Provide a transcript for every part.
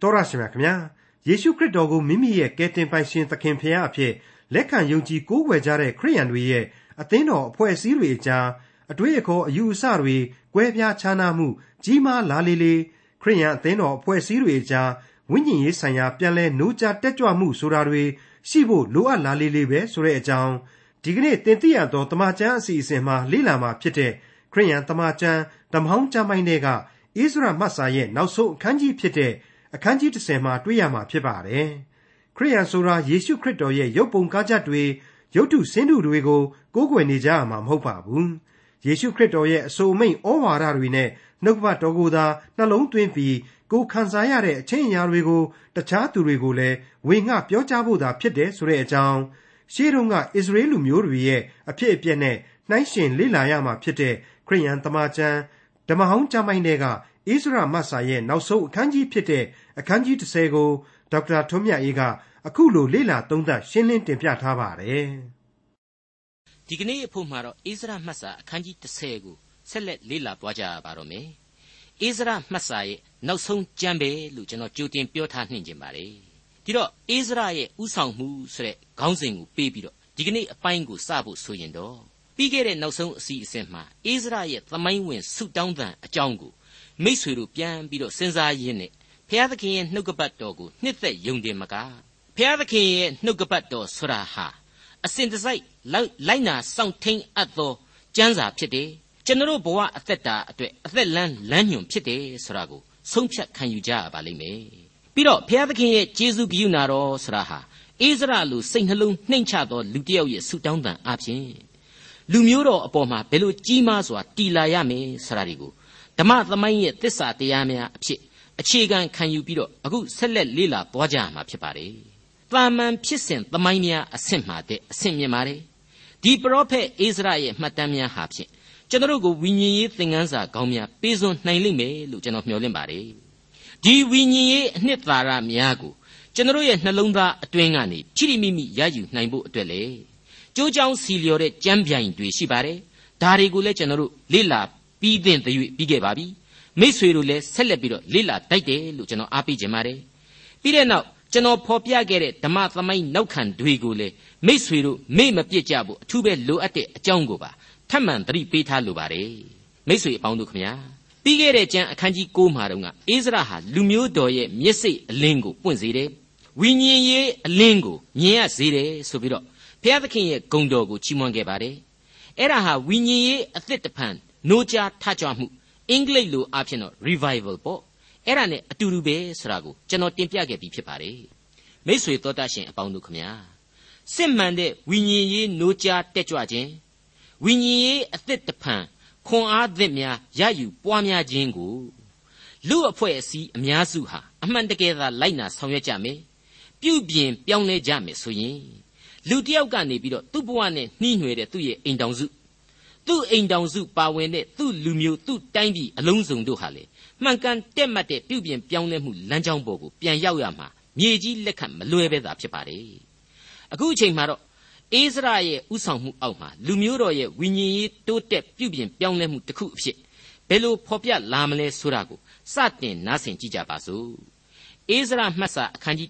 တော်ရရှိမြခင်ဗျာယေရှုခရစ်တော်ကိုမိမိရဲ့ကယ်တင်ပိုင်ရှင်သခင်ဖရာအဖြစ်လက်ခံယုံကြည်ကိုးကွယ်ကြတဲ့ခရိယန်တွေရဲ့အသင်းတော်အဖွဲ့အစည်းတွေအကြားအတွေ့အခေါ်အယူအဆတွေကွဲပြားခြားနားမှုကြီးမားလာလေလေခရိယန်အသင်းတော်အဖွဲ့အစည်းတွေအကြားဝိညာဉ်ရေးဆိုင်ရာပြန်လဲနိုးကြားတက်ကြွမှုဆိုတာတွေရှိဖို့လိုအပ်လာလေလေပဲဆိုတဲ့အကြောင်းဒီကနေ့တင်ပြရသောတမန်ကျမ်းအစီအစဉ်မှာလေ့လာမှာဖြစ်တဲ့ခရိယန်တမန်ကျမ်းဓမ္မဟောင်းကျမ်းပိုင်းတွေကဣသရမတ်စာရဲ့နောက်ဆုံးအခန်းကြီးဖြစ်တဲ့ အခန်းကြီး30မှာတွေ့ရမှာဖြစ်ပါတယ်။ခရိယန်ဆိုတာယေရှုခရစ်တော်ရဲ့ရုပ်ပုံကားချက်တွေရုပ်တုဆင်းတုတွေကိုကိုးကွယ်နေကြရမှာမဟုတ်ပါဘူး။ယေရှုခရစ်တော်ရဲ့အဆိုအမိန့်ဩဝါဒတွေနဲ့နှုတ်ကပတ်တော်ကိုသာနှလုံးသွင်းပြီးကိုခံစားရတဲ့အချင်းအရာတွေကိုတခြားသူတွေကိုလည်းဝေငှပြောကြားဖို့သာဖြစ်တယ်ဆိုတဲ့အကြောင်းရှေးတုန်းကအစ္စရေလလူမျိုးတွေရဲ့အဖြစ်အပျက်နဲ့နှိုင်းယှဉ်လေ့လာရမှာဖြစ်တဲ့ခရိယန်တမန်ကျမ်းဓမ္မဟောင်းကျမ်းပိုင်းတွေက ဣသရမတ်စာရဲ့နောက်ဆုံးအခန်းကြီးဖြစ်တဲ့အခန်းကြီး30ကိုဒေါက်တာထွန်းမြတ်အေးကအခုလိုလေ့လာသုံးသပ်ရှင်းလင်းတင်ပြထားပါတယ်။ဒီကနေ့အဖို့မှာတော့ဣသရမှတ်စာအခန်းကြီး30ကိုဆက်လက်လေ့လာသွားကြရပါတော့မယ်။ဣသရမှတ်စာရဲ့နောက်ဆုံးကျမ်းပဲလို့ကျွန်တော်ကြိုတင်ပြောထားနှင်ကြပါလေ။ဒီတော့ဣသရရဲ့ဥဆောင်မှုဆိုတဲ့ခေါင်းစဉ်ကိုပေးပြီးတော့ဒီကနေ့အပိုင်းကိုစဖို့ဆိုရင်တော့ပြီးခဲ့တဲ့နောက်ဆုံးအစီအစဉ်မှာဣသရရဲ့သမိုင်းဝင်ဆုတောင်းတန်အကြောင်းကို မိษွေတို့ပြန်ပြီးတော့စဉ်းစားရင်းနဲ့ဖျားသခင်ရဲ့နှုတ်ကပတ်တော်ကိုနှစ်သက်ယုံတယ်မကဖျားသခင်ရဲ့နှုတ်ကပတ်တော်ဆိုတာဟာအစဉ်တစိုက်လိုက်နာစောင့်ထိန်အပ်သောကျမ်းစာဖြစ်တယ်ကျွန်တော်ဘဝအသက်တာအတွက်အသက်လန်းလမ်းညွန်ဖြစ်တယ်ဆိုတာကိုဆုံးဖြတ်ခံယူကြရပါလိမ့်မယ်ပြီးတော့ဘုရားသခင်ရဲ့ကျေးဇူးပြုနာတော်ဆိုတာဟာအိစရာလူစိတ်နှလုံးနှိမ့်ချသောလူတစ်ယောက်ရဲ့ဆုတောင်းတန်အပြင်လူမျိုးတော်အပေါ်မှာဘယ်လိုကြီးမားစွာတီလာရမယ်ဆိုတာဒီကို ဓမ္မသမိုင်းရဲ့သစ္စာတရားများအဖြစ်အခြေခံခံယူပြီးတော့အခုဆက်လက်လေ့လာသွားကြရမှာဖြစ်ပါတယ်။တာမန်ဖြစ်စဉ်သမိုင်းများအဆင့်မှတဲ့အဆင့်မြင်ပါတယ်။ဒီပရောဖက်အိစရာရဲ့မှတ်တမ်းများဟာဖြင့်ကျွန်တော်ကိုဝိညာဉ်ရေးသင်ခန်းစာကောင်းများပေးစွန်နိုင်လိမ့်မယ်လို့ကျွန်တော်မျှော်လင့်ပါတယ်။ဒီဝိညာဉ်ရေးအနှစ်သာရများကိုကျွန်တော်ရဲ့နှလုံးသားအတွင်းကနေချိရိမိမိရယူနိုင်ဖို့အတွက်လေကြိုးကြောင်စီလျော်တဲ့ကြမ်းပြိုင်တွေရှိပါတယ်။ဒါတွေကိုလည်းကျွန်တော်တို့လေ့လာ ပြီးသင့်တဲ့ပြီးခဲ့ပါပြီမိษွေတို့လည်းဆက်လက်ပြီးတော့လေ့လာတိုက်တယ်လို့ကျွန်တော်အားပေးခြင်းပါတယ်ပြီးတဲ့နောက်ကျွန်တော်ဖော်ပြခဲ့တဲ့ဓမ္မသမိုင်းနောက်ခံတွေကိုလည်းမိษွေတို့မေ့မပြစ်ကြဖို့အထူးပဲလိုအပ်တဲ့အကြောင်းကိုပါထပ်မံသတိပေးထားလိုပါတယ်မိษွေအပေါင်းတို့ခမညာပြီးခဲ့တဲ့ကျမ်းအခန်းကြီး9မှာတော့ကအိစရာဟာလူမျိုးတော်ရဲ့မျက်စိအလင်းကိုပွင့်စေတယ်ဝိညာဉ်ရေးအလင်းကိုမြင်ရစေတယ်ဆိုပြီးတော့ဘုရားသခင်ရဲ့ဂုဏ်တော်ကိုချီးမွမ်းခဲ့ပါတယ်အဲ့ဒါဟာဝိညာဉ်ရေးအသစ်တဖန် 노ကြားထကြွမှုအင်္ဂလိပ်လိုအဖြစ်တော့ revival ပေါ့အဲ့ဒါနဲ့အတူတူပဲဆိုတာကိုကျွန်တော်တင်ပြခဲ့ပြီးဖြစ်ပါတယ်မိษွေတော်တတ်ရှင်အပေါင်းတို့ခမညာစစ်မှန်တဲ့ဝိညာဉ်ရေး노ကြားတက်ကြွခြင်းဝိညာဉ်ရေးအသစ်တဖန်ခွန်အားသစ်များရယူပွားများခြင်းကိုလူအဖွဲ့အစည်းအများစုဟာအမှန်တကယ်သာလိုက်နာဆောင်ရွက်ကြမယ်ပြုပြင်ပြောင်းလဲကြမယ်ဆိုရင်လူတယောက်ကနေပြီးတော့သူ့ဘဝနဲ့နှီးနှွယ်တဲ့သူ့ရဲ့အိမ်တောင်စု သူ့အိမ်တောင်စုပါဝင်တဲ့သူ့လူမျိုးသူ့တိုင်းပြည်အလုံးစုံတို့ဟာလေမှန်ကန်တက်မှတ်တဲ့ပြုပြင်ပြောင်းလဲမှုလမ်းကြောင်းပေါ်ကိုပြန်ရောက်ရမှာမြေကြီးလက်ခံမလွယ်ပဲသာဖြစ်ပါတယ်အခုအချိန်မှာတော့အိစရာရဲ့ဥဆောင်မှုအောက်မှာလူမျိုးတော်ရဲ့ဝိညာဉ်ရေးတိုးတက်ပြုပြင်ပြောင်းလဲမှုတစ်ခုအဖြစ်ဘယ်လိုဖော်ပြလာမလဲဆိုတာကိုစတင်နားဆင်ကြည့်ကြပါစို့အိစရာမှတ်စာအခန်းကြီး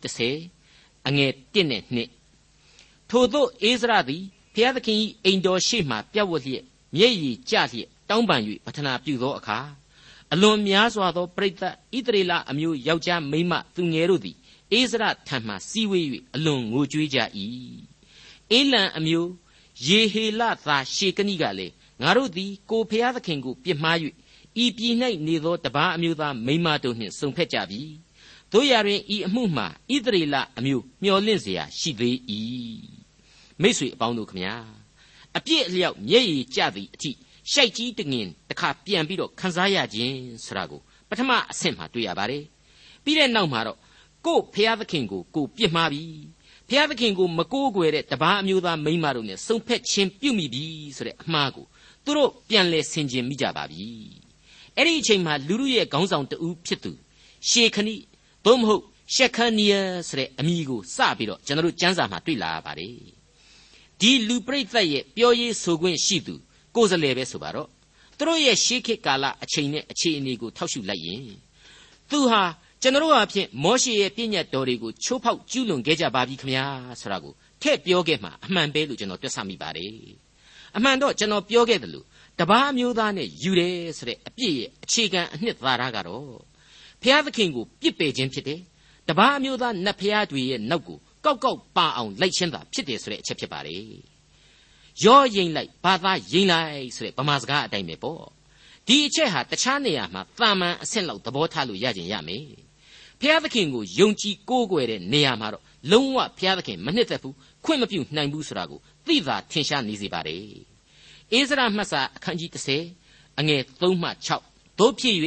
30အငယ်1နဲ့2ထို့သောအိစရာသည်ဖျားသခင်၏အိမ်တော်ရှိမှပြတ်ဝတ်လျက် မျက်ရည်ကျလျက်တောင်းပန်၍ပထနာပြုသောအခါအလွန်များစွာသောပရိသတ်ဣသရေလအမျိုးယောက်ျားမိန်းမသူငယ်တို့သည်အိစရထံမှစီဝေး၍အလွန်ငိုကြွေးကြ၏အေလံအမျိုးယေဟေလသာရှေကနိကလည်းငါတို့သည်ကိုဖျားသခင်ကိုပြစ်မှား၍ဤပြည်၌နေသောတပားအမျိုးသားမိန်းမတို့နှင့်ဆုံဖက်ကြပြီတို့ရရင်ဤအမှုမှာဣသရေလအမျိုးမျော်လင့်เสียရှိသေး၏မိတ်ဆွေအပေါင်းတို့ခမညာ အပြည့်အလျောက်မျက်ရည်ကျသည်အထိရှိုက်ကြီးတငင်တစ်ခါပြန်ပြီးတော့ခန်းစားရခြင်းဆိုတာကိုပထမအဆင့်မှာတွေ့ရပါတယ်ပြီးတဲ့နောက်မှာတော့ကို့ဖျားသခင်ကိုကိုပြစ်မှားပြီဖျားသခင်ကိုမကိုးကွယ်တဲ့တပားအမျိုးသားမိန်းမတို့နဲ့စုံဖက်ခြင်းပြုမိပြီဆိုတဲ့အမှားကိုသူတို့ပြန်လဲဆင်ခြင်မိကြပါပြီအဲ့ဒီအချိန်မှာလူလူရဲ့ခေါင်းဆောင်တူဖြစ်သူရှေခဏိသို့မဟုတ်ရှက်ခနီယာဆိုတဲ့အမည်ကိုစပြီးတော့ကျွန်တော်တို့စံစာမှာတွေ့လာရပါတယ် ဒီလူပရိသတ်ရဲ့ပြောရေးဆိုခွင့်ရှိသူကိုယ်စလဲပဲဆိုပါတော့သူတို့ရဲ့ရှေးခေတ်ကာလအချိန်နဲ့အခြေအနေကိုထောက်ရှုလိုက်ရင်သူဟာကျွန်တော်အဖြစ်မောရှေရဲ့ပြည့်ညတ်တော်တွေကိုချိုးဖောက်ကျူးလွန်ခဲ့ကြပါပြီခမညာဆိုတာကိုထည့်ပြောခဲ့မှာအမှန်ပဲလို့ကျွန်တော်တွက်ဆမိပါတယ်အမှန်တော့ကျွန်တော်ပြောခဲ့တယ်လို့တပားမျိုးသားနဲ့ယူတယ်ဆိုတဲ့အပြစ်ရဲ့အခြေခံအနှစ်သာရကတော့ဖျားသခင်ကိုပြစ်ပယ်ခြင်းဖြစ်တယ်တပားမျိုးသားနတ်ဖျားတွေရဲ့နောက်ကို ကောက်ကောက်ပါအောင်လိုက်ချင်းသာဖြစ်တယ်ဆိုတဲ့အချက်ဖြစ်ပါတယ်ရောရင်လိုက်ဘာသာရင်လိုက်ဆိုတဲ့ဗမာစကားအတိုင်းပဲပေါ့ဒီအချက်ဟာတခြားနေရာမှာတာမန်အဆင့်လောက်သဘောထားလို့ရကြင်ရမယ်ဖျားသခင်ကိုယုံကြည်ကိုးကွယ်တဲ့နေရာမှာတော့လုံးဝဖျားသခင်မနှစ်သက်ဘူးခွင့်မပြုနိုင်ဘူးဆိုတာကိုသိသာထင်ရှားနေစေပါတယ်ဧဇရမှတ်စာအခန်းကြီး30အငယ်3မှ6တို့ဖြစ်၍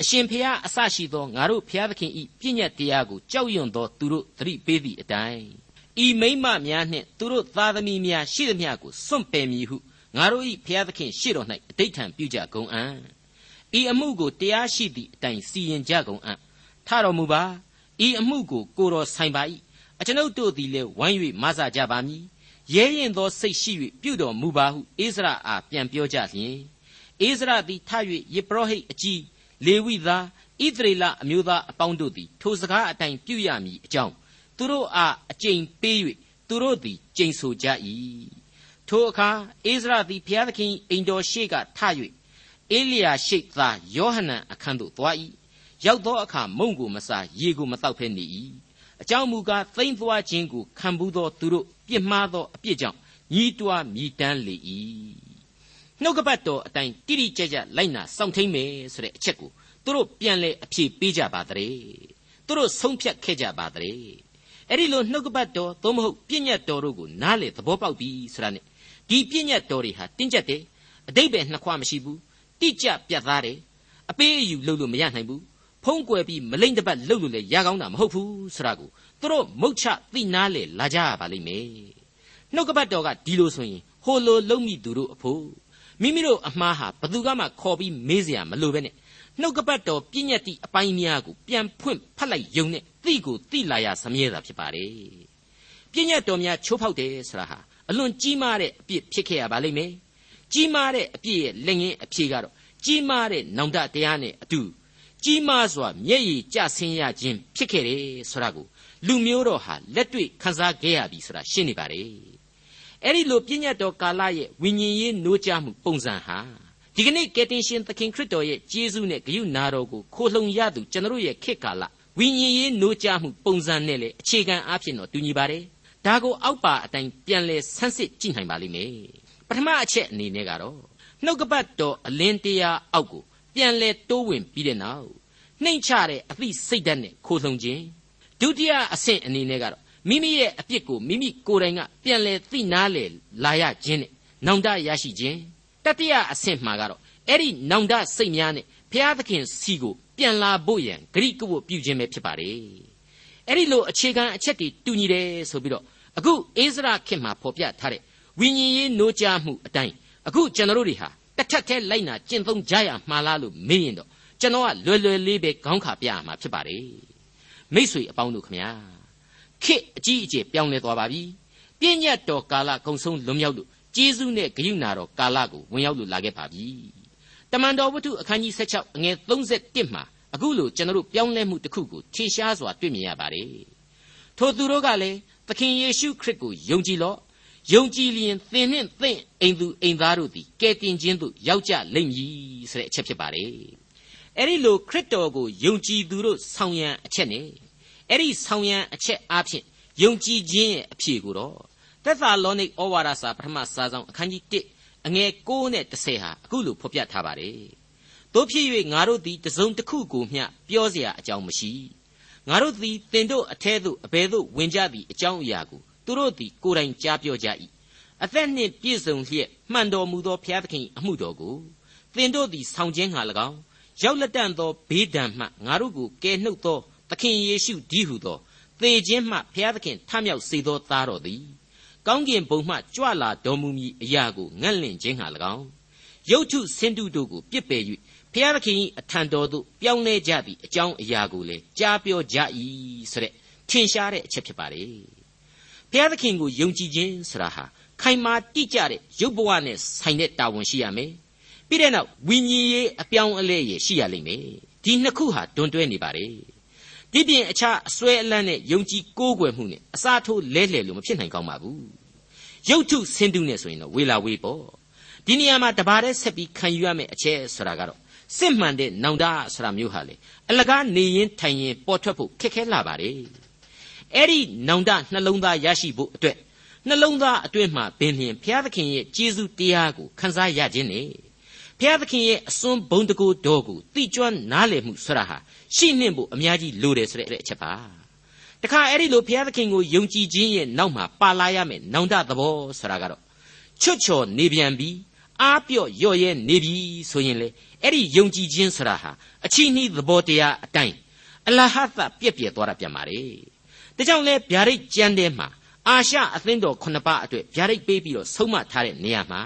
အရှင်ဖျားအစရှိသောငါတို့ဖျားသခင်ဤပြည့်ညတ်တရားကိုကြောက်ရွံ့သောသူတို့သတိပေးသည့်အတိုင်းဤမိမ့်မများနှင့်သူတို့သားသမီးများရှိသမျှကိုစွန့်ပယ်မည်ဟုငါတို့ဤဖျားသခင်ရှေ့တော်၌အတိတ်ထံပြုကြကုန်အံ့ဤအမှုကိုတရားရှိသည့်အတိုင်းစီရင်ကြကုန်အံ့ထတော်မူပါဤအမှုကိုကိုတော်ဆိုင်ပါ၏အကျွန်ုပ်တို့သည်လည်းဝိုင်း၍မဆကြပါမည်ရဲရင်သောစိတ်ရှိ၍ပြုတော်မူပါဟုအိစရအားပြန်ပြောကြလျင်အိစရသည်ထ၍ယေဘရဟိတ်အကြီး လေဝိသားဣသရေလအမျိုးသားအပေါင်းတို့သည်ထိုစကားအတိုင်းပြုရမည်အကြောင်းသူတို့အားအကျိန်ပေး၍သူတို့သည်ကျိန်ဆိုကြ၏ထိုအခါအိစရသည်ဘုရားသခင်အိမ်တော်ရှေ့ကထ၍အေလိယာရှိတ်သားယောဟနန်အခန်းသို့သွား၏ရောက်သောအခါမုံကိုမစားရေကိုမတောက်ဖဲနေ၏အကြောင်းမူကားသိမ့်သွားခြင်းကိုခံဘူးသောသူတို့ပြစ်မှားသောအပြစ်ကြောင့်ညီးတွားမြည်တမ်းလေ၏ နှုတ်ကပတ်တော်အတိုင်းတိတိကျကျလိုက်နာစောင့်ထိန်မယ်ဆိုတဲ့အချက်ကိုသူတို့ပြန်လဲအဖြေပေးကြပါတဲ့သူတို့ဆုံးဖြတ်ခဲ့ကြပါတဲ့အဲ့ဒီလိုနှုတ်ကပတ်တော်သို့မဟုတ်ပြည့်ညတ်တော်တို့ကိုနားလေသဘောပေါက်ပြီဆိုတာနဲ့ဒီပြည့်ညတ်တော်တွေဟာတင်းကျပ်တယ်အတိတ်ပဲနှစ်ခွမရှိဘူးတိကျပြတ်သားတယ်အပေးအယူလုပ်လို့မရနိုင်ဘူးဖုံးကွယ်ပြီးမလိမ့်တပတ်လှုပ်လို့လည်းရကောင်းတာမဟုတ်ဘူးဆိုတာကိုသူတို့မုတ်ချသိနာလေလာကြရပါလိမ့်မယ်နှုတ်ကပတ်တော်ကဒီလိုဆိုရင်ဟိုလိုလုံးမိသူတို့အဖို့ မိမိတို့အမှားဟာဘသူကမှခေါ်ပြီးမေးစရာမလိုပဲနဲ့နှုတ်ကပတ်တော်ပြည့်ညက်သည့်အပိုင်းများကိုပြန်ဖွင့်ဖတ်လိုက်ယုံနဲ့သိကိုသိလာရစမြဲတာဖြစ်ပါလေပြည့်ညက်တော်များချိုးဖောက်တယ်ဆိုတာဟာအလွန်ကြီးမားတဲ့အပြစ်ဖြစ်ခဲ့ရပါလိမ့်မယ်ကြီးမားတဲ့အပြစ်ရဲ့လက်ငင်းအဖြေကတော့ကြီးမားတဲ့နောင်တတရားနဲ့အတူကြီးမားစွာမျက်ရည်ကျဆင်းရခြင်းဖြစ်ခဲ့တယ်ဆိုတာကိုလူမျိုးတော်ဟာလက်တွေ့ခံစားခဲ့ရပြီဆိုတာရှင်းနေပါတယ် အဲ့ဒီလိုပြည့်ညတ်တော်ကာလရဲ့ဝိညာဉ်ရေးနိုးကြားမှုပုံစံဟာဒီကနေ့ကယ်တင်ရှင်သခင်ခရစ်တော်ရဲ့ကျေးဇူးနဲ့ဂရုဏာတော်ကိုခိုလှုံရသူကျွန်တော်ရဲ့ခေတ်ကာလဝိညာဉ်ရေးနိုးကြားမှုပုံစံနဲ့လေအခြေခံအားဖြင့်တော့တူညီပါတယ်ဒါကိုအောက်ပါအတိုင်းပြန်လဲဆန်းစစ်ကြည့်နိုင်ပါလိမ့်မယ်ပထမအချက်အနေနဲ့ကတော့နှုတ်ကပတ်တော်အလင်းတရားအောက်ကိုပြန်လဲတိုးဝင်ပြီးတဲ့နောက်နှိမ့်ချတဲ့အသည့်စိတ်ဓာတ်နဲ့ခိုလှုံခြင်းဒုတိယအဆင့်အနေနဲ့ကတော့ မိမိရဲ့အပြစ်ကိုမိမိကိုယ်တိုင်ကပြန်လဲသိနာလေလာရခြင်းနဲ့နောင်တရရှိခြင်းတတိယအဆင့်မှာကတော့အဲ့ဒီနောင်တစိတ်များနဲ့ဘုရားသခင်စီကိုပြန်လာဖို့ရန်ဂရိကဝတ်ပြုခြင်းပဲဖြစ်ပါတယ်အဲ့ဒီလိုအခြေခံအချက်တွေတူညီတယ်ဆိုပြီးတော့အခုအိစရာခေတ်မှာဖော်ပြထားတဲ့ဝိညာဉ်ရေးနိုးကြားမှုအတိုင်းအခုကျွန်တော်တို့တွေဟာတစ်ထက်ထဲလိုက်နာကျင့်သုံးကြရမှာလားလို့မေးရင်တော့ကျွန်တော်ကလွယ်လွယ်လေးပဲခေါင်းခါပြရမှာဖြစ်ပါတယ်မိษွေအပေါင်းတို့ခမညာ ခေအကြီးအကျယ်ပြောင်းလဲသွားပါပြီပြည့်ညတ်တော်ကာလကုံဆုံးလွန်မြောက်လို့ကျေးဇူးနဲ့ဂရုဏာတော်ကာလကိုဝင်ရောက်လို့လာခဲ့ပါပြီတမန်တော်ဝတ္ထုအခန်းကြီး16အငယ်31မှာအခုလိုကျွန်တော်တို့ပြောင်းလဲမှုတစ်ခုကိုထင်ရှားစွာတွေ့မြင်ရပါတယ်ထိုသူတို့ကလည်းသခင်ယေရှုခရစ်ကိုယုံကြည်လော့ယုံကြည်လျင်သင်နှင့်သင့်အိမ်သူအိမ်သားတို့သည်ကယ်တင်ခြင်းသို့ရောက်ကြလိမ့်မည်ဆိုတဲ့အချက်ဖြစ်ပါတယ်အဲ့ဒီလိုခရစ်တော်ကိုယုံကြည်သူတို့ဆောင်ရန်အချက်နဲ့ အဲ့ဒီဆောင်ရန်အချက်အဖြစ်ယုံကြည်ခြင်းရဲ့အဖြေကိုတော့သက်သာလောနိဩဝါဒစာပထမစာဆောင်အခန်းကြီး1အငယ်9နဲ့10ဟာအခုလိုဖော်ပြထားပါတယ်တို့ဖြစ်၍ငါတို့သည်တစုံတစ်ခုကိုမျှပြောเสียအကြောင်းမရှိငါတို့သည်တင်တို့အထဲသို့အဘယ်သို့ဝင်ကြသည့်အကြောင်းအရာကိုသူတို့သည်ကိုယ်တိုင်ကြားပြောကြ၏အသက်နှင့်ပြည့်စုံလျက်မှန်တော်မူသောဘုရားသခင်အမှုတော်ကိုသင်တို့သည်ဆောင်ခြင်းငှာ၎င်းရောက်လက်တန့်သောဘေးဒဏ်မှငါတို့ကိုကယ်နှုတ်သော သခင်ယေရှုဒီဟုသောသေခြင်းမှဘုရားသခင်ထမြောက်စေသောသားတော်သည်ကောင်းကင်ဘုံမှကြွလာတော်မူမည်အရာကိုငန့်လင့်ခြင်းဟာ၎င်းရုပ်ထုဆင်းတုတို့ကိုပြစ်ပယ်၍ဘုရားသခင်၏အထံတော်သို့ပြောင်းလဲကြသည့်အကြောင်းအရာကိုလည်းကြားပြောကြ၏ဆိုတဲ့ထင်ရှားတဲ့အချက်ဖြစ်ပါလေဘုရားသခင်ကိုယုံကြည်ခြင်းဆိုတာဟာခိုင်မာတိကျတဲ့ရုပ်ဘဝနဲ့ဆိုင်တဲ့တာဝန်ရှိရမယ်ပြီးတဲ့နောက်ဝိညာဉ်ရေးအပြောင်းအလဲရရှိရလိမ့်မယ်ဒီနှစ်ခုဟာတွန်တွဲနေပါတယ် ဒီပြင်အခြားအစွဲအလန့်နဲ့ယုံကြည်ကိုးကွယ်မှုနဲ့အစားထိုးလဲလှယ်လို့မဖြစ်နိုင်ကောင်းပါဘူးရုပ်ထုဆင်းတုနဲ့ဆိုရင်တော့ဝေလာဝေးပေါ့ဒီနေရာမှာတပါးတည်းဆက်ပြီးခံယူရမယ့်အချက်ဆိုတာကတော့စစ်မှန်တဲ့နောင်တဆိုတာမျိုးဟာလေအလကားနေရင်ထိုင်ရင်ပေါ်ထွက်ဖို့ခက်ခဲလာပါတယ်အဲ့ဒီနောင်တနှလုံးသားရရှိဖို့အတွက်နှလုံးသားအတွင်းမှာပင်လျင်ဘုရားသခင်ရဲ့ကျေးဇူးတရားကိုခန်းစားရခြင်းနဲ့ ဘုရားသခင်ရဲ့အစွန်းဘုံတကူတော်ကိုတိကျွမ်းနားလည်မှုဆိုတာဟာရှိနှင့်ဖို့အများကြီးလိုတယ်ဆိုတဲ့အချက်ပါတခါအဲ့ဒီလိုဘုရားသခင်ကိုယုံကြည်ခြင်းရဲ့နောက်မှာပါလာရမယ်နောင်တသဘောဆိုတာကတော့ချွတ်ချော်နေပြန်ပြီးအားပြော့ရော့ရဲနေပြီဆိုရင်လေအဲ့ဒီယုံကြည်ခြင်းဆိုတာဟာအချီးနှီးသဘောတရားအတိုင်းအလဟသပြက်ပြက်သွားတာပြန်ပါလေဒါကြောင့်လဲဗျာဒိတ်ကျမ်းထဲမှာအာရှအသင်းတော်ခုနှစ်ပါးအတွက်ဗျာဒိတ်ပေးပြီးတော့ဆုံးမထားတဲ့နေရာမှာ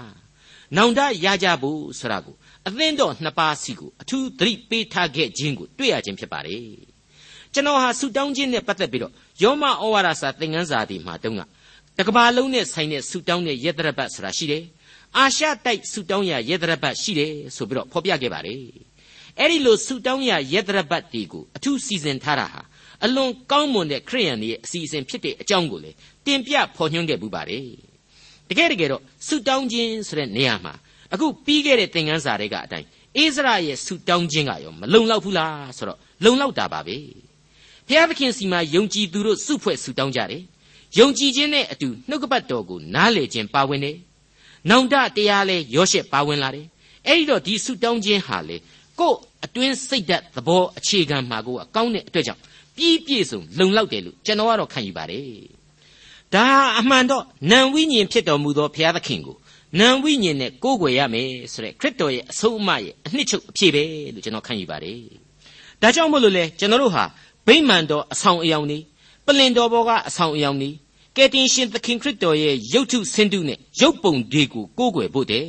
နောင်တရကြဖို့ဆိုတာကိုအသင်းတော်နှစ်ပါးစီကိုအထူးသတိပေးထားခဲ့ခြင်းကိုတွေ့ရခြင်းဖြစ်ပါတယ်ကျွန်တော်ဟာဆူတောင်းခြင်းနဲ့ပတ်သက်ပြီးတော့ယောမဩဝါဒစာသင်ခန်းစာဒီမှာတုန်းကတကဘာလုံးနဲ့ဆိုင်တဲ့ဆူတောင်းတဲ့ယတရပတ်ဆိုတာရှိတယ်အာရှတိုက်ဆူတောင်းရယတရပတ်ရှိတယ်ဆိုပြီးတော့ဖော်ပြခဲ့ပါတယ်အဲ့ဒီလိုဆူတောင်းရယတရပတ်ဒီကိုအထူးစီစဉ်ထားတာဟာအလွန်ကောင်းမွန်တဲ့ခရိယန်တွေရဲ့အစီအစဉ်ဖြစ်တဲ့အကြောင်းကိုလေတင်ပြဖော်ညွှန်းခဲ့ပူပါတယ် တကယ်တကယ်တော့ဆူတောင်းခြင်းဆိုတဲ့နေရာမှာအခုပြီးခဲ့တဲ့သင်ခန်းစာတွေကအတိုင်းအိစရာရဲ့ဆူတောင်းခြင်းကရောမလုံလောက်ဘူးလားဆိုတော့လုံလောက်တာပါပဲဘုရားသခင်စီမှာယုံကြည်သူတို့စုဖွဲ့ဆူတောင်းကြတယ်ယုံကြည်ခြင်းနဲ့အတူနှုတ်ကပတ်တော်ကိုနားလေခြင်းပါဝင်တယ်နောင်တတရားလဲရောရှက်ပါဝင်လာတယ်အဲ့ဒီတော့ဒီဆူတောင်းခြင်းဟာလေကို့အတွင်းစိတ်ဓာတ်သဘောအခြေခံမှာကိုအကောင်းတဲ့အတွက်ကြောင့်ပြည့်ပြည့်စုံလုံလောက်တယ်လို့ကျွန်တော်ကတော့ခံယူပါတယ် ဒါအမှန်တော့နံဝိညာဉ်ဖြစ်တော်မူသောဘုရားသခင်ကိုနံဝိညာဉ်နဲ့ကိုးကွယ်ရမယ်ဆိုတဲ့ခရစ်တော်ရဲ့အဆုံးအမရဲ့အနှစ်ချုပ်အဖြစ်ပဲလို့ကျွန်တော်ခံယူပါတယ်ဒါကြောင့်မို့လို့လေကျွန်တော်တို့ဟာဗိမာန်တော်အဆောင်အယောင်နေပလင်တော်ဘောကအဆောင်အယောင်နေကယ်တင်ရှင်သခင်ခရစ်တော်ရဲ့ရုပ်ထုဆင်းတုနဲ့ရုပ်ပုံတွေကိုကိုးကွယ်ဖို့တဲ့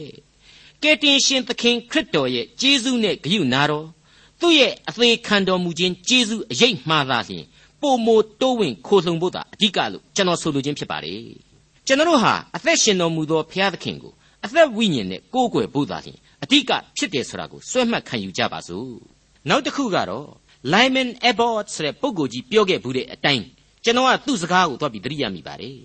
ကယ်တင်ရှင်သခင်ခရစ်တော်ရဲ့ကျေးဇူးနဲ့ဂရုနာတော်သူ့ရဲ့အသေးခံတော်မူခြင်းကျေးဇူးအရေးမှားသာလျှင် ပုံမိုတိုးဝင်ခိုးလှုံဖို့သာအဓိကလို့ကျွန်တော်ဆိုလိုခြင်းဖြစ်ပါတယ်ကျွန်တော်တို့ဟာအသက်ရှင်တော်မူသောဘုရားသခင်ကိုအသက်ဝိညာဉ်နဲ့ကိုးကွယ်ဖို့သာလျှင်အဓိကဖြစ်တယ်ဆိုတာကိုစွဲမှတ်ခံယူကြပါစို့နောက်တစ်ခုကတော့ Lyman Abbott ဆိုတဲ့ပုဂ္ဂိုလ်ကြီးပြောခဲ့ဘူးတဲ့အတိုင်းကျွန်တော်ကသူ့စကားကိုသွားပြီးသတိရမိပါတယ်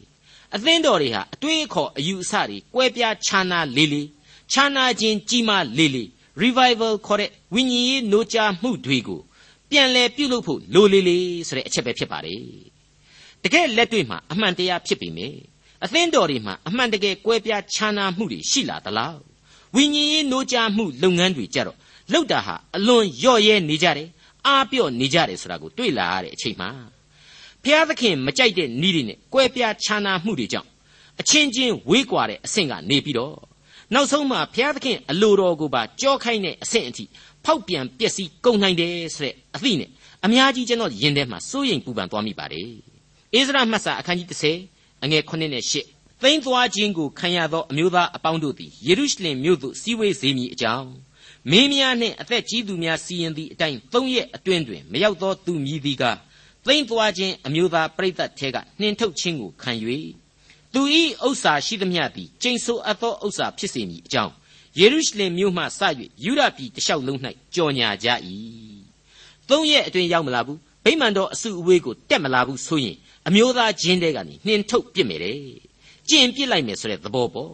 အသင်းတော်တွေဟာအတွေးအခေါ်အယူအဆတွေကွဲပြားခြားနာလေးလေးခြားနာခြင်းကြီးမားလေးလေး revival ခေါ်တဲ့ဝိညာဉ်ရေးနိုးကြားမှုတွေကို ပြန်လဲပြုလုပ်ဖို့လိုလေလေဆိုတဲ့အချက်ပဲဖြစ်ပါတယ်တကယ်လက်တွေ့မှာအမှန်တရားဖြစ်ပြီမေအသင်းတော်တွေမှာအမှန်တကယ်ကွဲပြားခြားနာမှုတွေရှိလာသလားဝိညာဉ်ရေးနိုးကြားမှုလုပ်ငန်းတွေကြတော့လောက်တာဟာအလွန်ရော့ရဲနေကြတယ်အားပြော့နေကြတယ်ဆိုတာကိုတွေ့လာရတဲ့အချိန်မှာဘုရားသခင်မကြိုက်တဲ့ဤတွေနဲ့ကွဲပြားခြားနာမှုတွေကြောင့်အချင်းချင်းဝေးကွာတဲ့အဆင့်ကနေပြီးတော့နောက်ဆုံးမှာဘုရားသခင်အလိုတော်ကိုပါကြောခိုင်းတဲ့အဆင့်အထိ ဖောက်ပြန်ပျက်စီးကုန်နိုင်တယ်ဆိုတဲ့အသိနဲ့အများကြီးကျွန်တော်ယင်ထဲမှာစိုးရိမ်ပူပန်သွားမိပါတယ်။ဣဇရမှတ်စာအခန်းကြီး30အငယ်9နဲ့10သိမ်းသွားခြင်းကိုခံရသောအမျိုးသားအပေါင်းတို့သည်ယေရုရှလင်မြို့သို့စီးဝေးစေမည်အကြောင်းမင်းများနှင့်အသက်ကြီးသူများစီရင်သည့်အတိုင်းသုံးရက်အတွင်းတွင်မရောက်သောသူမည်သည်ကသိမ်းသွားခြင်းအမျိုးသားပြိသက်ထဲကနှင်ထုတ်ခြင်းကိုခံ၍သူ၏ဥစ္စာရှိသမျှသည်ကျိန်ဆိုအပ်သောဥစ္စာဖြစ်စေမည်အကြောင်း ယေရုရှလင်မြို့မှစ၍ယူဒပြည်တလျှောက်လုံး၌ကြော်ညာကြ၏သုံးရက်အတွင်းရောက်မလာဘူးဗိမာန်တော်အစုအဝေးကိုတက်မလာဘူးဆိုရင်အမျိုးသားချင်းတဲကနေနှင်ထုတ်ပြစ်မယ်တဲ့ကျင်ပြစ်လိုက်မယ်ဆိုတဲ့သဘောပေါ့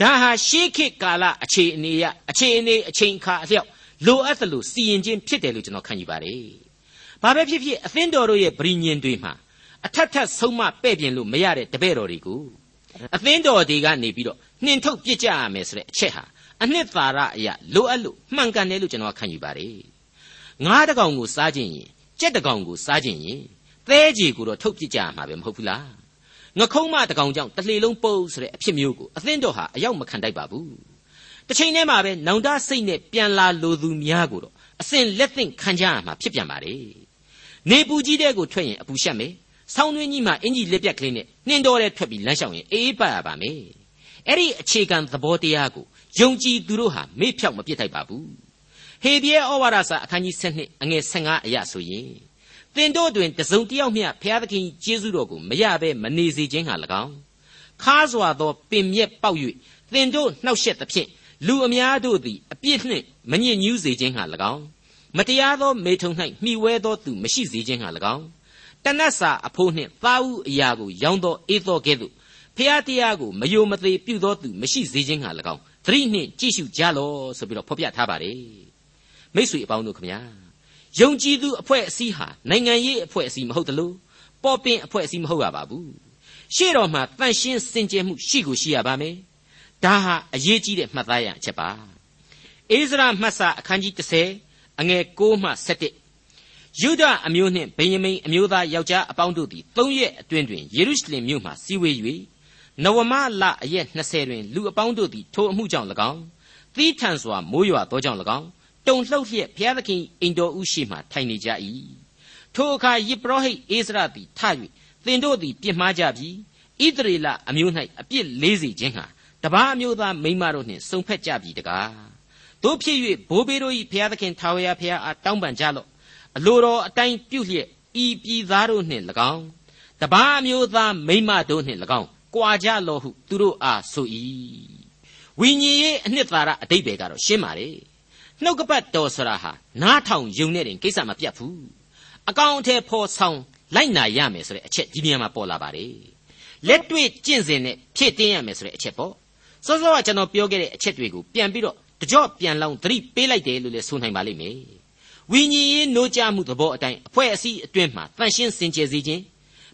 ဒါဟာရှေးခေတ်ကာလအခြေအနေရအခြေအနေအချိန်အခါအလျောက်လိုအပ်သလိုစီရင်ခြင်းဖြစ်တယ်လို့ကျွန်တော်ခံယူပါတယ်ဘာပဲဖြစ်ဖြစ်အသင်းတော်တို့ရဲ့ဗြိညင်တွေမှာအထက်ထက်ဆုံးမပဲ့ပြင်လို့မရတဲ့တပည့်တော်တွေကိုအသင်းတော်တွေကနေပြီးတော့နှင်ထုတ်ပြစ်ကြရမယ်ဆိုတဲ့အချက်ဟာ အနှစ်သာရအရာလိုအပ်လို့မှန်ကန်တယ်လို့ကျွန်တော်ခံယူပါတယ်ငါးတကောင်ကိုစားခြင်းရင်ကြက်တကောင်ကိုစားခြင်းရင်သဲကြီးကိုတော့ထုတ်ပြစ်ကြရမှာပဲမဟုတ်ဘူးလားငခုံးမတကောင်ကြောင့်တလှေလုံးပုတ်ဆိုတဲ့အဖြစ်မျိုးကိုအသင်းတော်ဟာအရောက်မခံတတ်ပါဘူးတစ်ချိန်တည်းမှာပဲနောင်တစိတ်နဲ့ပြန်လာလိုသူများကိုတော့အစဉ်လက်သင့်ခံကြရမှာဖြစ်ပြန်ပါလေနေပူကြီးတဲ့ကိုထွက်ရင်အပူရှက်မယ်ဆောင်းတွင်းကြီးမှာအင်ကြီးလက်ပြက်ကလေးနဲ့နှင်းတော်တဲ့ထွက်ပြီးလမ်းလျှောက်ရင်အေးအေးပတ်ရပါမယ်အဲ့ဒီအခြေခံသဘောတရားကို ယုံကြည်သူတို့ဟာမေ့ဖြောက်မပြစ်ထိုက်ပါဘူးဟေဘရဲဩဝါဒစာအခန်းကြီး7အငယ်15အရာဆိုရင်သင်တို့တွင်တစုံတယောက်မျှဘုရားသခင်ကျေးဇူးတော်ကိုမရဘဲမနေစေခြင်းဟာ၎င်းခါစွာသောပင်မြက်ပေါက်၍သင်တို့နှောက်ယှက်သဖြင့်လူအများတို့သည်အပြစ်နှင့်မညစ်ညူးစေခြင်းဟာ၎င်းမတရားသောမေထုံ၌မှီဝဲသောသူမရှိစေခြင်းဟာ၎င်းတနတ်စာအဖိုးနှင့်သားဥအရာကိုရောင်းသောအေသောကဲ့သို့ဖျားတရားကိုမယိုမသေးပြုသောသူမရှိစေခြင်းဟာ၎င်း သတိနှင့်ကြည့်ရှုကြလောဆိုပြီးတော့ဖော်ပြထားပါတယ်မိတ်ဆွေအပေါင်းတို့ခမညာယုံကြည်သူအဖွဲ့အစည်းဟာနိုင်ငံရေးအဖွဲ့အစည်းမဟုတ်တလို့ပေါ်ပင်အဖွဲ့အစည်းမဟုတ်ရပါဘူးရှေ့တော်မှာတန်ရှင်းစင်ကြယ်မှုရှိကိုရှိရပါမယ်ဒါဟာအရေးကြီးတဲ့မှတ်သားရအချက်ပါအိစရာမှတ်စာအခန်းကြီး30အငယ်6မှ7ယုဒအမျိုးနှင့်ဗင်ယမိန်အမျိုးသားယောက်ျားအပေါင်းတို့သည်၃ရက်အတွင်းတွင်ယေရုရှလင်မြို့မှစီဝေး၍ နဝမလအရက်20တွင်လူအပေါင်းတို့သည်ထိုအမှုကြောင့်၎င်းသီးထန်စွာမိုးရွာသောကြောင့်၎င်းတုန်လှုပ်လျက်ဘုရားသခင်အိမ်တော်ဥရှိမှထိုင်နေကြ၏ထိုအခါယေဘရဟိတ်အိစရာသည်ထ၍သင်တို့သည်ပြစ်မှားကြပြီဣသရေလအမျိုး၌အပြစ်လေးစီခြင်းဟာတပားအမျိုးသားမိန်းမတို့နှင့်စုံဖက်ကြပြီတကားတို့ဖြစ်၍ဘိုးဘေးတို့၏ဘုရားသခင်ထာဝရဘုရားအားတောင်းပန်ကြလော့အလိုတော်အတိုင်းပြုလျက်ဤပြည်သားတို့နှင့်၎င်းတပားအမျိုးသားမိန်းမတို့နှင့်၎င်း ကြွာကြလော့ဟုသူတို့အားဆို၏ဝိညာဉ်ရေးအနှစ်သာရအတိတ်ပဲကတော့ရှင်းပါလေနှုတ်ကပတ်တော်ဆိုတာဟာနားထောင်ယုံနေတဲ့ကိစ္စမပြတ်ဘူးအကောင်အထည်ဖော်ဆောင်လိုက်နာရမယ်ဆိုတဲ့အချက်ဒီနေရာမှာပေါ်လာပါတယ်လက်တွေ့ကျင့်စဉ်နဲ့ဖြည့်တင်းရမယ်ဆိုတဲ့အချက်ပေါ့စောစောကကျွန်တော်ပြောခဲ့တဲ့အချက်တွေကိုပြန်ပြီးတော့တကြော့ပြန်လောင်းသတိပေးလိုက်တယ်လို့လည်းဆိုနိုင်ပါလိမ့်မယ်ဝိညာဉ်ရေးနိုးကြားမှုသဘောအတိုင်းအဖွဲ့အစည်းအတွင်းမှာတန်ရှင်းစင်ကြယ်စေခြင်း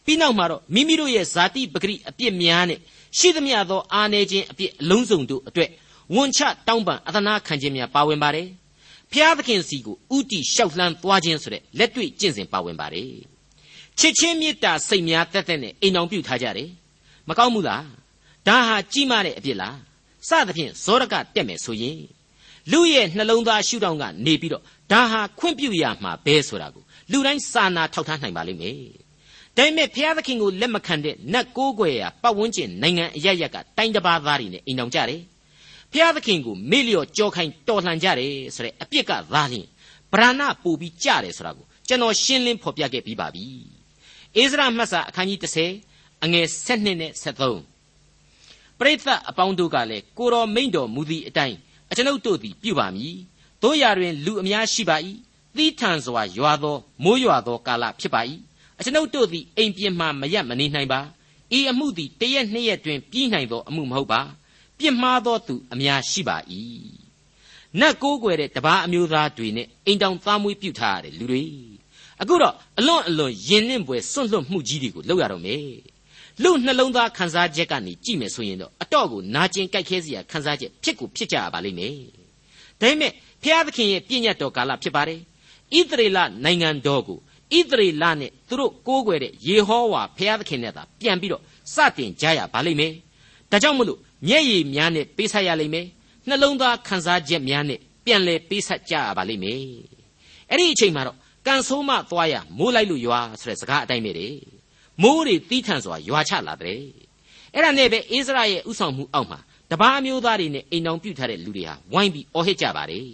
ပြီးနောက်မှာတော့မိမိတို့ရဲ့ဇာတိပဂရိအပြစ်များနဲ့ရှိသမျှသောအာနေခြင်းအပြစ်အလုံးစုံတို့အတွက်ဝန်ချတောင်းပန်အသနာခံခြင်းများပါဝင်ပါတယ်ဖျားသခင်စီကိုဥတီလျှောက်လှမ်းသွားခြင်းဆိုတဲ့လက်တွေ့ကျင့်စဉ်ပါဝင်ပါတယ်ချစ်ချင်းမေတ္တာစိတ်များတက်တက်နဲ့အိမ်အောင်ပြုထားကြတယ်မကောင်းဘူးလားဒါဟာကြီးမားတဲ့အပြစ်လားစသဖြင့်ဇောရကတက်မယ်ဆိုရင်လူရဲ့နှလုံးသားရှုထောင့်ကနေပြီးတော့ဒါဟာခွင့်ပြုရမှာပဲဆိုတာကိုလူတိုင်းစာနာထောက်ထားနိုင်ပါလိမ့်မယ် ဒါပေမဲ့ဘုရားသခင်ကိုလက်မခံတဲ့နတ်ကိုးကွယ်ရာပတ်ဝန်းကျင်နိုင်ငံအရရက်ကတိုင်းတစ်ပါးသားတွေနဲ့အိမ်အောင်ကြတယ်ဘုရားသခင်ကိုမေ့လျော့ကြောခိုင်းတော်လှန်ကြတယ်ဆိုတဲ့အပြစ်ကသားလျင်ဗရဏပူပြီးကြတယ်ဆိုတာကိုကျွန်တော်ရှင်းလင်းဖော်ပြခဲ့ပြီးပါပြီအိစရာမှတ်စာအခန်းကြီး30အငယ်7နဲ့73ပရိသတ်အပေါင်းတို့ကလည်းကိုတော်မိန်တော်မူသည့်အတိုင်းအကျွန်ုပ်တို့သည်ပြုပါမည်တို့ရတွင်လူအများရှိပါ၏သီးထန်စွာရွာသောမိုးရွာသောကာလဖြစ်ပါ၏ အကျွန်ုပ်တို့သည်အိမ်ပြင်မှမရက်မနေနိုင်ပါဤအမှုသည်တရက်နှစ်ရက်တွင်ပြီးနိုင်သောအမှုမဟုတ်ပါပြစ်မှားသောသူအများရှိပါ၏နတ်ကိုးကွယ်တဲ့တပားအမျိုးသားတွေနဲ့အိမ်တောင်သားမွေးပြုထားရတယ်လူတွေအခုတော့အလွန်အလွန်ယဉ်လင့်ပွေစွန့်လွတ်မှုကြီးတွေကိုလုပ်ရတော့မယ်လူနှလုံးသားခန်းစားချက်ကနေကြည့်မယ်ဆိုရင်တော့အတော့ကိုနာကျင်ကြိုက်ခဲစရာခန်းစားချက်ဖြစ်ကိုဖြစ်ကြရပါလိမ့်မယ်ဒါပေမဲ့ဖျားသခင်ရဲ့ပြည့်ညတ်တော်ကာလဖြစ်ပါတယ်ဣသရေလနိုင်ငံတော်ကို ဣသရေလနဲ့သူတို့ကိုးကွယ်တဲ့ယေဟောဝါဘုရားသခင်နဲ့သာပြန်ပြီးတော့စတင်ကြရပါလိမ့်မယ်။ဒါကြောင့်မလို့မျက်ရည်များနဲ့ပေးဆက်ရလိမ့်မယ်။နှလုံးသားခံစားချက်များနဲ့ပြန်လဲပေးဆက်ကြရပါလိမ့်မယ်။အဲ့ဒီအချိန်မှာတော့ကန်ဆိုးမသွားရမိုးလိုက်လို့ရွာဆိုတဲ့စကားအတိုင်းပဲလေ။မိုးတွေတီးထန်စွာရွာချလာတဲ့။အဲ့ဒါနဲ့ပဲအိစရာရဲ့ဥဆောင်မှုအောက်မှာတပားမျိုးသားတွေနဲ့အိမ်တော်ပြုထားတဲ့လူတွေဟာဝိုင်းပြီးအော်ဟစ်ကြပါတယ်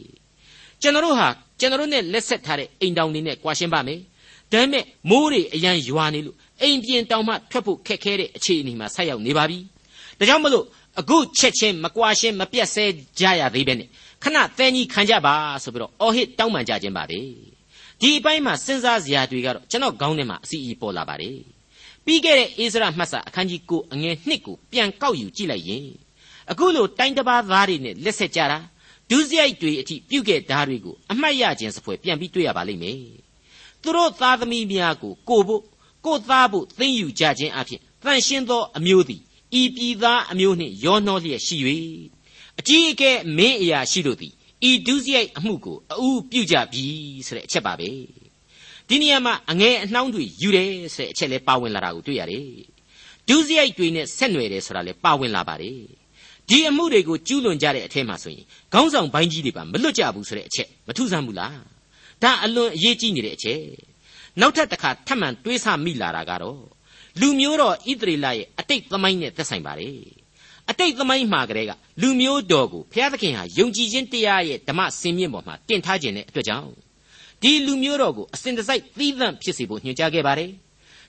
။ကျွန်တော်တို့ဟာကျွန်တော်တို့နဲ့လက်ဆက်ထားတဲ့အိမ်တောင်တွေနဲ့ကြွားရှင်းပါမယ်။ ဒါပေမဲ့မိုးတွေအရန်ရွာနေလို့အိမ်ပြင်တောင်မှထွက်ဖို့ခက်ခဲတဲ့အခြေအနေမှာဆက်ရောက်နေပါပြီ။ဒါကြောင့်မလို့အခုချက်ချင်းမကွာရှင်းမပြတ်ဆဲကြရသေးပဲနဲ့ခဏသဲကြီးခံကြပါဆိုပြီးတော့အော်ဟစ်တောင်းပန်ကြခြင်းပါပဲ။ဒီအပိုင်းမှာစဉ်းစားစရာတွေကတော့ကျွန်တော်ခေါင်းထဲမှာအစီအီပေါ်လာပါတယ်။ပြီးခဲ့တဲ့အိစရာမှတ်စာအခန်းကြီး9အငယ်1ကိုပြန်ကောက်ယူကြည့်လိုက်ရင်အခုလိုတိုင်းတစ်ပါးသားတွေနဲ့လက်ဆက်ကြတာဒုစရိုက်တွေအထိပြုတ်ခဲ့ဓာတ်တွေကိုအမှတ်ရခြင်းစပွဲပြန်ပြီးတွေ့ရပါလိမ့်မယ်။ သူတို့သားသမီးများကိုကိုဖို့ကိုသားဖို့သိမ့်ယူကြခြင်းအဖြစ်တန်ရှင်းသောအမျိုးသည်ဤပြည်သားအမျိုးနှင့်ရောနှောလျက်ရှိ၍အကြီးအကဲမင်းအရာရှိတို့သည်ဤဒုစရိုက်အမှုကိုအူပြုကြပြီဆိုတဲ့အချက်ပါပဲဒီနေရာမှာအငဲအနှောင်းတွေယူတယ်ဆိုတဲ့အချက်လဲပါဝင်လာတာကိုတွေ့ရတယ်ဒုစရိုက်တွေနဲ့ဆက်နွယ်တယ်ဆိုတာလဲပါဝင်လာပါတယ်ဒီအမှုတွေကိုကျူးလွန်ကြတဲ့အထက်မှာဆိုရင်ခေါင်းဆောင်ပိုင်းကြီးတွေပါမလွတ်ကြဘူးဆိုတဲ့အချက်မထူးဆန်းဘူးလား ဒါအလွန်အရေးကြီးနေတဲ့အချက်နောက်ထပ်တစ်ခါထပ်မံတွေးဆမိလာတာကတော့လူမျိုးတော်ဣသရေလရဲ့အတိတ်သမိုင်းနဲ့သက်ဆိုင်ပါတယ်အတိတ်သမိုင်းမှာကလေးကလူမျိုးတော်ကိုဘုရားသခင်ဟာယုံကြည်ခြင်းတရားရဲ့ဓမ္မစင်မြင့်ပေါ်မှာတင်ထားခြင်းတဲ့အတွက်ကြောင့်ဒီလူမျိုးတော်ကိုအစဉ်တစိုက်သီးသန့်ဖြစ်စေဖို့ညွှန်ကြားခဲ့ပါတယ်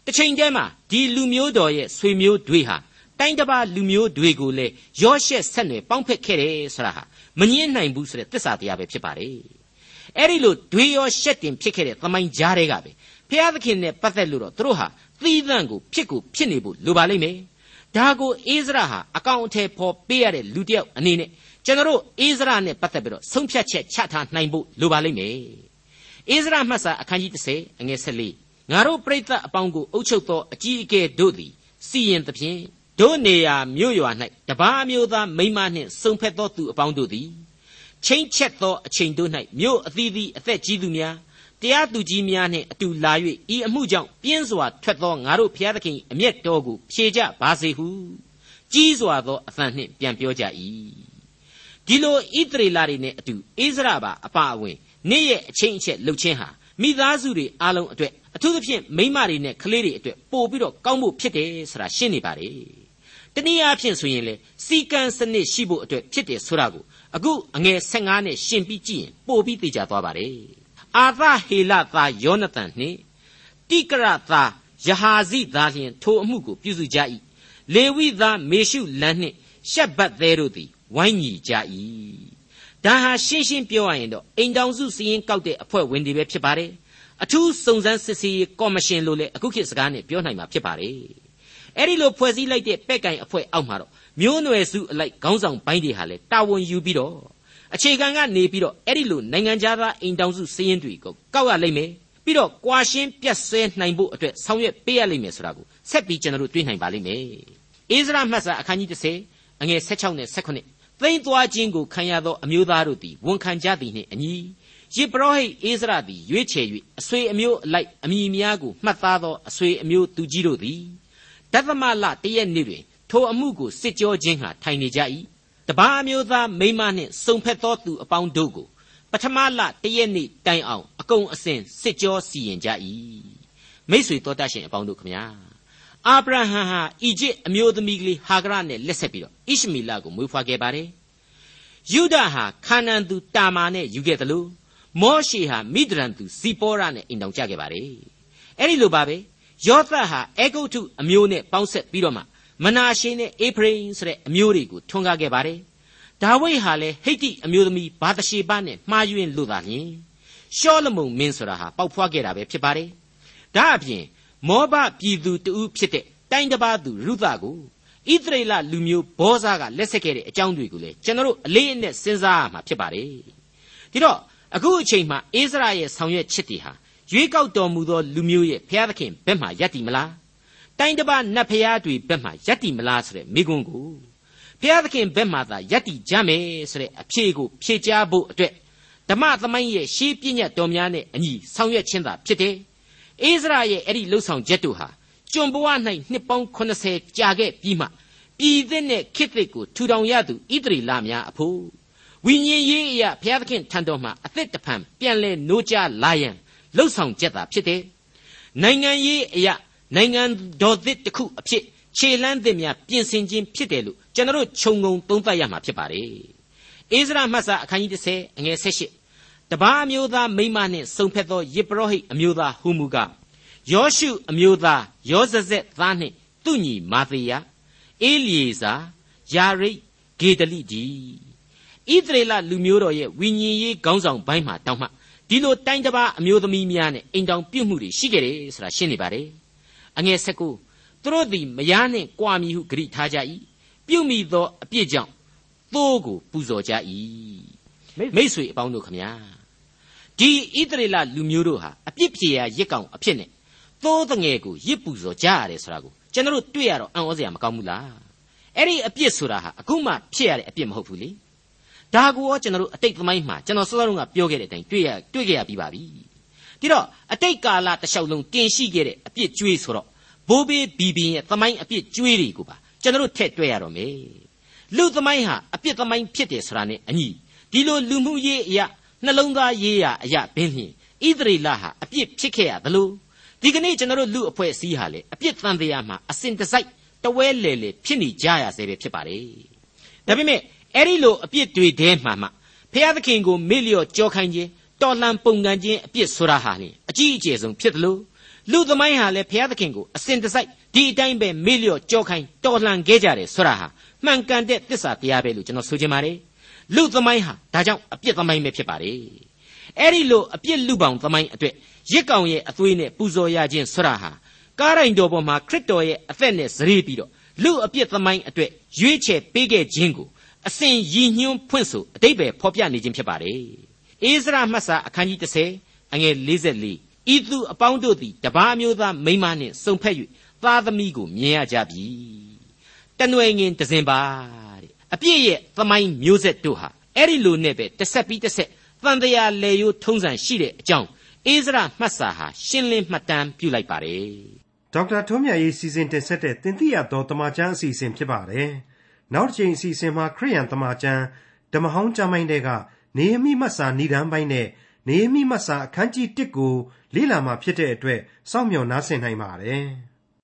တစ်ချိန်တည်းမှာဒီလူမျိုးတော်ရဲ့ဆွေမျိုးတွေဟာတိုင်းတစ်ပါးလူမျိုးတွေကိုလည်းရောရှက်ဆက်နွယ်ပေါင်းဖက်ခဲ့တယ်ဆိုတာဟာမငြင်းနိုင်ဘူးဆိုတဲ့သစ္စာတရားပဲဖြစ်ပါတယ် အဲ့ဒီလိုဒွေရောရှက်တင်ဖြစ်ခဲ့တဲ့သမိုင်းကြားတွေကပဲဖျားသခင်နဲ့ပတ်သက်လို့တော့သူတို့ဟာသီးသန့်ကိုဖြစ်ကိုဖြစ်နေဖို့လိုပါလိမ့်မယ်ဒါကိုအိဇရဟာအကောင့်အထည်ဖော်ပေးရတဲ့လူတစ်ယောက်အနေနဲ့ကျွန်တော်တို့အိဇရနဲ့ပတ်သက်ပြီးတော့ဆုံးဖြတ်ချက်ချထားနိုင်ဖို့လိုပါလိမ့်မယ်အိဇရမှတ်စာအခန်းကြီး30အငယ်14ငါတို့ပြိဿအပေါင်းကိုအုပ်ချုပ်သောအကြီးအကဲတို့သည်စီရင်သဖြင့်တို့နေရာမြို့ရွာ၌တပားမျိုးသားမိန်းမနှင့်စုံဖက်သောသူအပေါင်းတို့သည် ချင်းချက်သောအချိန်တို့၌မြို့အသီးသီးအသက်ကြီးသူများတရားသူကြီးများနှင့်အတူလာ၍ဤအမှုကြောင့်ပြင်းစွာထွက်သောငါတို့ဘုရားသခင်အမျက်တော်ကိုဖြေကြပါစေဟုကြီးစွာသောအသံနှင့်ပြန်ပြောကြ၏ဒီလိုဣသရေလတွေနဲ့အတူအိစရာပါအပါအဝင်နေ့ရဲ့အချင်းအချက်လှုပ်ခြင်းဟာမိသားစုတွေအားလုံးအတွက်အထူးသဖြင့်မိန်းမတွေနဲ့ကလေးတွေအတွက်ပို့ပြီးတော့ကောင်းဖို့ဖြစ်တယ်ဆိုတာရှင်းနေပါတယ်တနည်းအားဖြင့်ဆိုရင်လေစီကံစနစ်ရှိဖို့အတွက်ဖြစ်တယ်ဆိုတာကို အခုအငယ်15နဲ့ရှင်းပြီးကြည့်ရင်ပို့ပြီးသိကြသွားပါတယ်အာသဟေလသားယောနသန်နှင့်တိကရသားယဟာဇိသားလျင်ထိုအမှုကိုပြုစုကြ၏လေဝိသားမေရှုလန်နှင့်ရှက်ဘတ်သေးတို့သည်ဝိုင်းညီကြ၏ဒါဟာရှင်းရှင်းပြောရရင်တော့အိမ်တောင်စုစည်ရင်ကောက်တဲ့အဖွဲ့ဝင်တွေပဲဖြစ်ပါတယ်အထူးစုံစမ်းစစ်ဆေးရေးကော်မရှင်လို့လည်းအခုခေတ်စကားနဲ့ပြောနိုင်မှာဖြစ်ပါတယ်အဲ့ဒီလိုဖွဲ့စည်းလိုက်တဲ့ပဲ့ကင်အဖွဲ့အောက်မှာတော့ မျိုးနွယ်စုအလိုက်ခေါင်းဆောင်ပိုင်းတွေဟာလည်းတာဝန်ယူပြီးတော့အခြေခံကနေပြီးတော့အဲ့ဒီလိုနိုင်ငံခြားသားအိမ်တောင်စုစည်ရင်တွေကိုကောက်ရလိမ့်မယ်ပြီးတော့ကွာရှင်းပြတ်ဆဲနိုင်ဖို့အတွက်ဆောင်ရွက်ပေးရလိမ့်မယ်ဆိုတာကိုဆက်ပြီးကျွန်တော်တို့တွေ့နိုင်ပါလိမ့်မယ်အိစရာမှတ်စာအခန်းကြီး30အငယ်16နဲ့18သိမ့်သွားခြင်းကိုခံရသောအမျိုးသားတို့သည်ဝန်ခံကြသည်နှင့်အညီယေဘရဟိအိစရာသည်ရွေးချယ်၍အဆွေအမျိုးအလိုက်အမိများကိုမှတ်သားသောအဆွေအမျိုးသူကြီးတို့သည်ဒသမလတရက်နေ့တွင် ထိုအမှုကိုစစ်ကြောခြင်းဟာထိုင်နေကြ၏တပါးမျိုးသားမိမနှင့်စုံဖက်သောသူအပေါင်းတို့ကိုပထမလတရက်နေ့တိုင်အောင်အကုန်အစင်စစ်ကြောစီရင်ကြ၏မိษွေတော်တတ်ရှင်အပေါင်းတို့ခမညာအာဗြဟံဟာအီဂျစ်အမျိုးသမီးကလေးဟာဂရနဲ့လက်ဆက်ပြီးတော့ဣရှမီလကိုမွေးဖွားခဲ့ပါတယ်ယုဒဟာခါနန်သူတာမာနဲ့ယူခဲ့တယ်လို့မောရှေဟာမိဒရန်သူဇီပေါရနဲ့အိမ်တောင်ကြခဲ့ပါတယ်အဲ့ဒီလိုပါပဲယောသတ်ဟာအေဂုတ်ထုအမျိုးနဲ့ပေါင်းဆက်ပြီးတော့မှ မနာရှေနဲ့အေဖရိမ်ဆိုတဲ့အမျိုးတွေကိုထွန်းကားခဲ့ပါတယ်ဒါဝိဒ်ဟာလည်းဟိတ္တိအမျိုးသမီးဘာတရှေဘနဲ့မှားယွင်းလို့သာလျှင်ရှောလမုန်မင်းဆိုတာဟာပေါက်ဖွားခဲ့တာပဲဖြစ်ပါတယ်ဒါအပြင်မောဘပြည်သူတဦးဖြစ်တဲ့တိုင်းတစ်ပါးသူရုသကိုဣသရေလလူမျိုးဘောဇာကလက်ဆက်ခဲ့တဲ့အကြောင်းတွေကိုလည်းကျွန်တော်တို့အလေးအနက်စဉ်းစားရမှာဖြစ်ပါတယ်ဒီတော့အခုအချိန်မှအိစရာရဲ့ဆောင်ရွက်ချက်တွေဟာရွေးကောက်တော်မူသောလူမျိုးရဲ့ဘုရားသခင်ဘက်မှယက်တည်မလား တိုင်းတစ်ပါးနတ်ဖျားတွေဘက်မှယက်တည်မလားဆိုတဲ့မိကွန်းကိုဘုရားသခင်ဘက်မှသာယက်တည်ကြမယ်ဆိုတဲ့အဖြေကိုဖြေကြားဖို့အတွက်ဓမ္မသမိုင်းရဲ့ရှေးပြည့်ညတ်တော်များနဲ့အညီဆောင်ရွက်ခြင်းသာဖြစ်တယ်။အိစရာရဲ့အဲ့ဒီလှုပ်ဆောင်ချက်တို့ဟာကျွန်ဘဝ၌နှစ်ပေါင်း80ကြာခဲ့ပြီးမှပြည်သစ်နဲ့ခေတ်သစ်ကိုထူထောင်ရသူဣသရေလများအဖို့ဝိညာဉ်ရေးအရာဘုရားသခင်ထံတော်မှာအသက်တဖန်ပြန်လဲနိုးကြလာရန်လှုပ်ဆောင်ချက်သာဖြစ်တယ်။နိုင်ငံရေးအရာ နိုင်ငံတော်သစ်တစ်ခုအဖြစ်ခြေလှမ်းသစ်များပြင်ဆင်ခြင်းဖြစ်တယ်လို့ကျွန်တော်ခြုံငုံသုံးသပ်ရမှာဖြစ်ပါတယ်။အိစရာမှတ်စာအခန်းကြီး30အငယ်18တပားအမျိုးသားမိမနှင့်စုံဖက်သောယေဘရဟိအမျိုးသားဟူမူကားယောရှုအမျိုးသားယောဇဇက်သားနှင့်သူ့ညီမာသေယအေလီယေဇာယာရိတ်ဂေဒလိဒီဣသရေလလူမျိုးတော်ရဲ့ဝိညာဉ်ရေးခေါင်းဆောင်ပိုင်းမှာတောင်းမှဒီလိုတိုင်းတစ်ပါးအမျိုးသမီးများနဲ့အိမ်တောင်ပြုတ်မှုတွေရှိခဲ့တယ်ဆိုတာရှင်းနေပါတယ် အငယ်၁၉သူတို့သည်မယားနှင့်ကြွာမည်ဟုဂရိထားကြ၏ပြုတ်မိသောအပြစ်ကြောင့်သိုးကိုပူဇော်ကြ၏မိษွေအပေါင်းတို့ခမညာဒီဣသရေလလူမျိုးတို့ဟာအပြစ်ဖြေရာရစ်ကောင်အဖြစ်နဲ့သိုးတငယ်ကိုရစ်ပူဇော်ကြရတယ်ဆိုတာကိုကျွန်တော်တို့တွေ့ရတော့အံ့ဩစရာမကောင်းဘူးလားအဲ့ဒီအပြစ်ဆိုတာဟာအခုမှဖြစ်ရတဲ့အပြစ်မဟုတ်ဘူးလေဒါကိုရောကျွန်တော်တို့အတိတ်သမိုင်းမှာကျွန်တော်စောစောကပြောခဲ့တဲ့အတိုင်းတွေ့ရတွေ့ခဲ့ရပြီးပါပြီ ဒီတော့အတိတ်ကာလတစ်လျှောက်လုံးတင်ရှိခဲ့တဲ့အပြစ်ကြွေးဆိုတော့ဘိုးဘေးဘီဘင်ရဲ့သမိုင်းအပြစ်ကြွေးတွေကိုပါကျွန်တော်တို့ထည့်တွေ့ရတော့မယ်လူသမိုင်းဟာအပြစ်သမိုင်းဖြစ်တယ်ဆိုတာနဲ့အညီဒီလိုလူမှုရေးအရာနှလုံးသားရေးရာအရာဘင်းဖြင့်ဣသရေလဟာအပြစ်ဖြစ်ခဲ့ရသလိုဒီကနေ့ကျွန်တော်တို့လူအဖွဲ့အစည်းဟာလေအပြစ်သံတရားမှာအစဉ်တစိုက်တဝဲလေလေဖြစ်နေကြရဆဲပဲဖြစ်ပါတယ်ဒါပေမဲ့အဲ့ဒီလိုအပြစ်တွေထဲမှာမှဖျားသခင်ကိုမေ့လျော့ကြောခိုင်းခြင်း တော်လှန်ပုန်ကန်ခြင်းအပြစ်ဆိုတာဟာလေအကြီးအကျယ်ဆုံးဖြစ်တယ်လို့လူသမိုင်းဟာလည်းဖျားသခင်ကိုအစဉ်တစိုက်ဒီအတိုင်းပဲမေ့လျော့ကြောခိုင်းတော်လှန်ခဲ့ကြတယ်ဆိုတာဟာမှန်ကန်တဲ့သစ္စာတရားပဲလို့ကျွန်တော်ဆိုချင်ပါတယ်လူသမိုင်းဟာဒါကြောင့်အပြစ်သမိုင်းပဲဖြစ်ပါတယ်အဲ့ဒီလိုအပြစ်လူပောင်သမိုင်းအတွက်ရစ်ကောင်ရဲ့အသွေးနဲ့ပူဇော်ရခြင်းဆွရဟာကားရိုင်တော်ပေါ်မှာခရစ်တော်ရဲ့အသက်နဲ့ဇရေပြီးတော့လူအပြစ်သမိုင်းအတွက်ရွေးချယ်ပေးခဲ့ခြင်းကိုအစဉ်ရည်ညွှန်းဖွင့်ဆိုအတိတ်ပဲဖော်ပြနေခြင်းဖြစ်ပါတယ်။ အိစရာမှတ်စာအခန်းကြီး30အငယ်44ဤသူအပေါင်းတို့သည်တပားမျိုးသားမိန်းမနှင့်စုံဖက်၍သားသမီးကိုမြင်ရကြပြီ။တနွယ်ငင်တစင်ပါတဲ့အပြည့်ရဲ့သမိုင်းမျိုးဆက်တို့ဟာအဲ့ဒီလိုနဲ့ပဲတစ်ဆက်ပြီးတစ်ဆက်တန်တရားလေယိုးထုံးစံရှိတဲ့အကြောင်းအိစရာမှတ်စာဟာရှင်းလင်းမှတ်တမ်းပြုလိုက်ပါတယ်။ဒေါက်တာထွန်းမြတ်ရေးစီစဉ်တင်ဆက်တဲ့တင်ပြရသောတမချန်းအစီအစဉ်ဖြစ်ပါတယ်။နောက်တစ်ချိန်အစီအစဉ်မှာခရိယန်တမချန်းဓမ္မဟောင်းကျမ်းပိုင်းတွေက နေမိမှတ်စာဏ္ဍန်ပိုင်းနဲ့နေမိမှတ်စာအခန်းကြီး1ကိုလေ့လာမှဖြစ်တဲ့အတွက်စောင့်မျှော်နားဆင်နိုင်ပါတယ်။